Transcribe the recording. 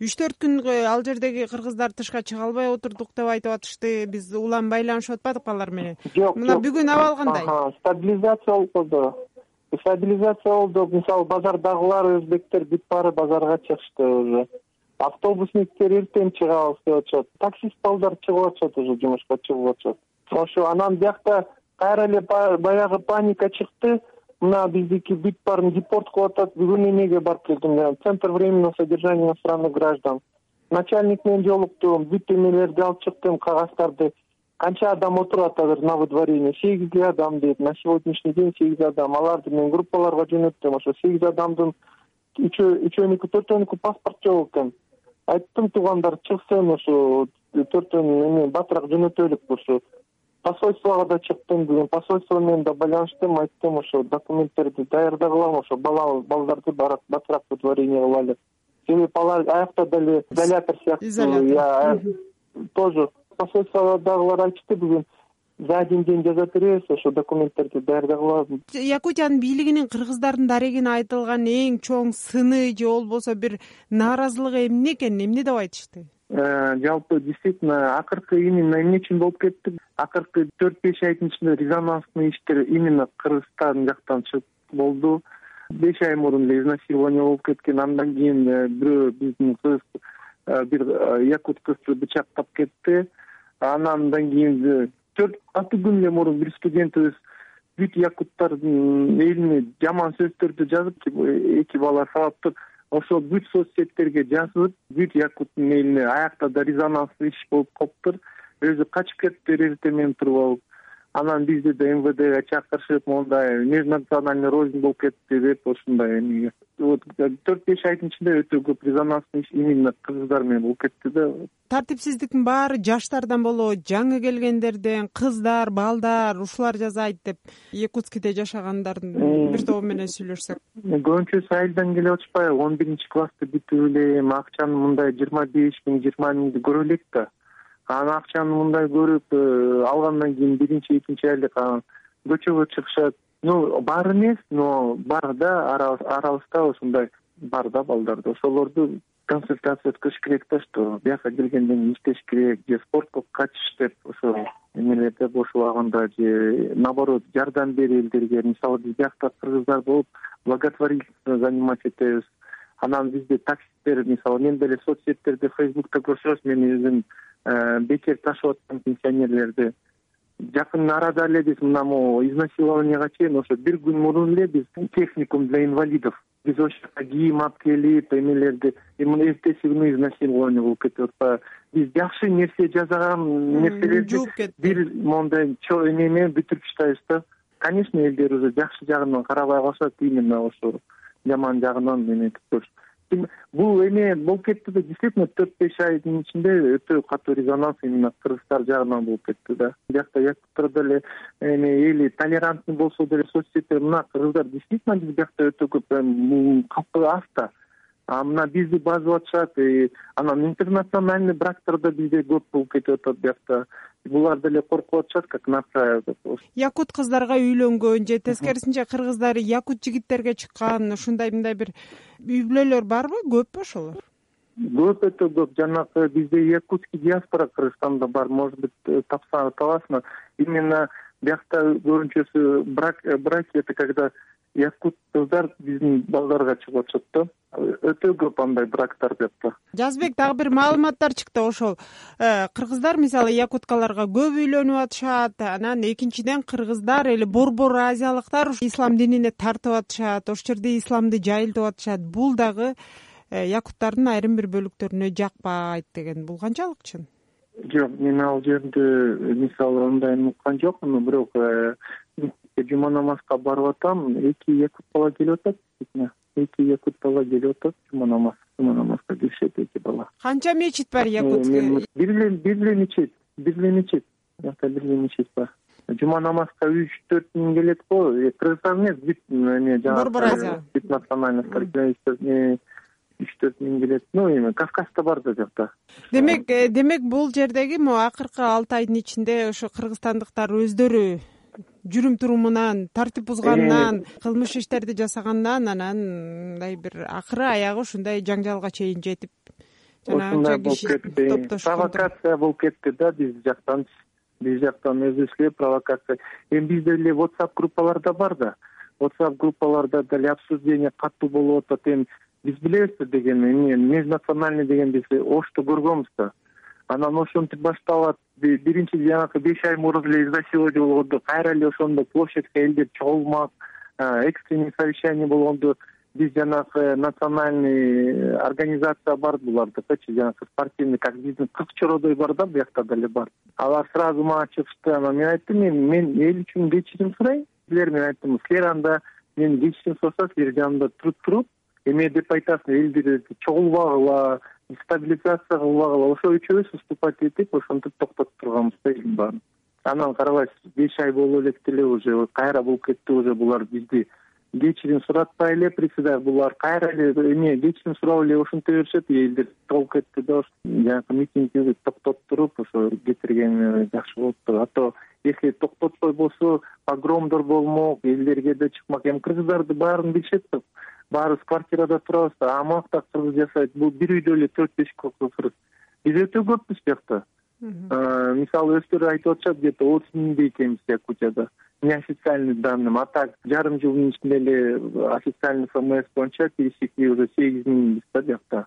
үч төрт күн ал жердеги кыргыздар тышка чыга албай отурдук деп айтып атышты. Биз улам байланышып атпадыкпы алар менен. Жок мына бүгүн абал кандай? стабилизация болуп калду стабилизация болду. Мисалы базардагылар өзбектер бүт баары базарга чыгышты уже. Автобусниктер эртең чыгабыз деп атышат таксист балдар чыгып атышат уже жумушка чыгып атышат. Ошо анан биякта кайра эле баягы паника чыкты мына биздики бүт баарын депорт кылып атат. Бүгүн эмеге барып келдим. Центр временного содержания иностранных граждан. Начальник менен жолуктум бүт эмелерди алып чыктым кагаздарды канча адам отурат азыр на выдворении сегиз адам дейт. На сегодняшний день сегиз адам. Аларды мен группаларга жөнөттүм. Ошо сегиз адамдын үчөөнүкү төртөөнүкү паспорт жок экен. Айттым туугандар чыксын ушу төртөөнү эме баатыраак жөнөтөлүк ушу посольствого да чыктым бүгүн посольство менен да байланыштым айттым ошо документтерди даярдагылам ошо бала балдарды баатыраак выдворение кылайлы себеби алар аякта деле изолятор. сыяктуу изолятор тоже посольстводагылар айтышты бүгүн. За один день жаза беребиз ошо документтерди даярдагыла. Якутиянын бийлигинин кыргыздардын дарегине айтылган эң чоң сыны же болбосо бир нааразылыгы эмне экен эмне деп айтышты жалпы действительно акыркы именно эмне үчүн болуп кетти? Акыркы төрт беш айдын ичинде резонанстный иштер именно кыргызстан жактан чыгып болду. Беш ай мурун эле изнасилование болуп кеткен. Андан кийин э, бирөө биздин кыз э, бир якут кызды бычактап кетти. Анандан кийин төрт алты күн эле мурун бир студентибиз бүт якуттардын элине жаман сөздөрдү жазып эки бала сабаптап ошол бүт соц сеттерге жазып бүт якуттун элине аякта да резонанстный иш болуп калыптыр өзү качып кетиптир эртең менен туруп алып. Анан бизди да мвдга чакырышып моундай межнациональный рознь болуп кетти деп ушундай эмеге вот төрт беш айдын ичинде өтө көп резонанстный иш именно кыргыздар менен болуп кетти да. Тартипсиздиктин баары жаштардан болобу жаңы келгендерден кыздар балдар ушулар жасайт деп якутскийде жашагандардын бир тобу менен сүйлөшсөк. Көбүнчөсү айылдан келип атышпайбы он биринчи классты бүтүп эле эми акчаны мындай жыйырма беш миң жыйырма миңди көрө элек да. Анан акчаны мындай көрүп э, алгандан кийин биринчи экинчи айлык анан көчөгө чыгышат ну бар эмес но бар да арабызда ушундай бар да балдар ошолорду консультация өткөзүш керек да что бияка келгенден кийин иштеш керек же спортко качыш деп ошо эмелерде бош убагында же наоборот жардам бер элдерге мисалы биз биякта кыргыздар болуп благотворительство занимать этебиз. Анан бизде таксисттер мисалы мен деле соц сеттерде фейсбукта көрсөңүз мен өзүм Э, бекер ташып аткан пенсионерлерди жакын арада эле биз мына могу изнасилованияга чейин ошо бир күн мурун эле биз техникум для инвалидов. Биз ошол жака кийим алып келип эмелерди эртеси күнү изнасилование болуп кетип атпайбы. Биз жакшы нерсе жасаган нерселерди жууп кетти бир моундай эме менен бүтүрүп таштайбыз да. Конечно элдер уже жакшы жагынан карабай калышат именно ошо жаман жагынан эметип бул эме болуп кетти да действительно төрт беш айдын ичинде өтө катуу резонанс именно кыргыздар жагынан болуп кетти да. Биякта якуттар деле эме эли толерантный болсо деле соц сетте мына кыргыздар действительно биз биякта өтө көп калпы аз да. А мына бизди басып атышат анан интернациональный брактар да бизде көп болуп кетип атат биякта булар деле коркуп атышат как настраивать якут кыздарга үйлөнгөн же тескерисинче кыргыздар якут жигиттерге чыккан ушундай мындай бир үй бүлөлөр барбы көппү ошолор? Көп өтө көп. Жанагы бизде якутский диаспора кыргызстанда бар. Может быть э, табасыңар именно биякта көбүнчөсү брак э, браки это когда якут кыздар биздин балдарга чыгып атышат да. Өтө көп андай брактар биякта жазбек дагы бир маалыматтар чыкты ошол э, кыргыздар мисалы якуткаларга көп үйлөнүп атышат анан экинчиден кыргыздар или борбор азиялыктар ислам динине тартып атышат ошол жерде исламды жайылтып атышат. Бул дагы э, якуттардын айрым бир бөлүктөрүнө жакпайт деген. Бул канчалык чын? Жок мен ал жерде мисалы мындайын уккан жокмун бирок э, жума намазга барып атам эки якут бала келип атат эки якут бала келип атат жума намаз жума намазга киришет эки бала. Канча мечит бар якут? бир эле бир эле мечет бир эле мечет биякта бир эле мечет бар. Жума намазга үч төрт миң келет го э, кыргызстан эмес бүт эме жанагы борбор азия бүт национальностьтер үч төрт миң келет. Ну эми кавказда бар да жакта. Демек э, демек бул жердеги могу акыркы алты айдын ичинде ошо кыргызстандыктар өздөрү жүрүм турумунан тартип бузганынан кылмыш иштерди жасаганынан анан мындай бир акыры аягы ушундай жаңжалга чейин жетип ушундай болуп топтошкон провокация болуп кетти да биз жактан биз жактан өзүбүз эле провокация. Эми бизде деле whatsapp группалар да бар да. Whatsapp группаларда деле обсуждение катуу болуп атат. Эми биз билебиз да деген эмне межнациональный деген биз ошто көргөнбүз да. Анан ошентип башталат биринчи жанагы беш ай мурун эле изнасилование болгондо кайра эле ошондо площадька элдер чогулмак экстренный совещание болгондо биз жанагы национальный э, организация бар булардыкычы жанагы спортивный как биздин кыз чородой бар да биякта деле бар. Алар сразу мага чыгышты анан мен айттым эми мен эл үчүн кечирим сурайм силер мен айттым силер анда мен кечирим сураса силер жанымда туруп эме деп айтасыңар элдерди чогулбагыла дестабилизация кылбагыла ошо үчөөбүз выступать этип ошентип токтотуп турганбыз да элдин баарын. Анан карабайсыз беш ай боло электе эле уже кайра болуп кетти уже булар бизди. Кечирим суратпай эле председатель булар кайра эле эме кечирим сурап эле ошенте беришет элдер болуп кетти да. Жанакы митингди токтотуп туруп ошо кетирген жакшы болупту а то если токтотпой болсо погромдор болмок элдерге да чыкмак. Эми кыргыздарды баарын билишет да баарыбыз квартирада турабыз да амакта кыргыз жашайт бул бир үйдө эле төрт беш кыргыз биз өтө көппүз биякта мисалы өздөрү айтып атышат где то отуз миңдей экенбиз якутияда неофициальный данным а так жарым жылдын ичинде эле официальный фмс боюнча пересекли уже сегиз миңбиз да биякта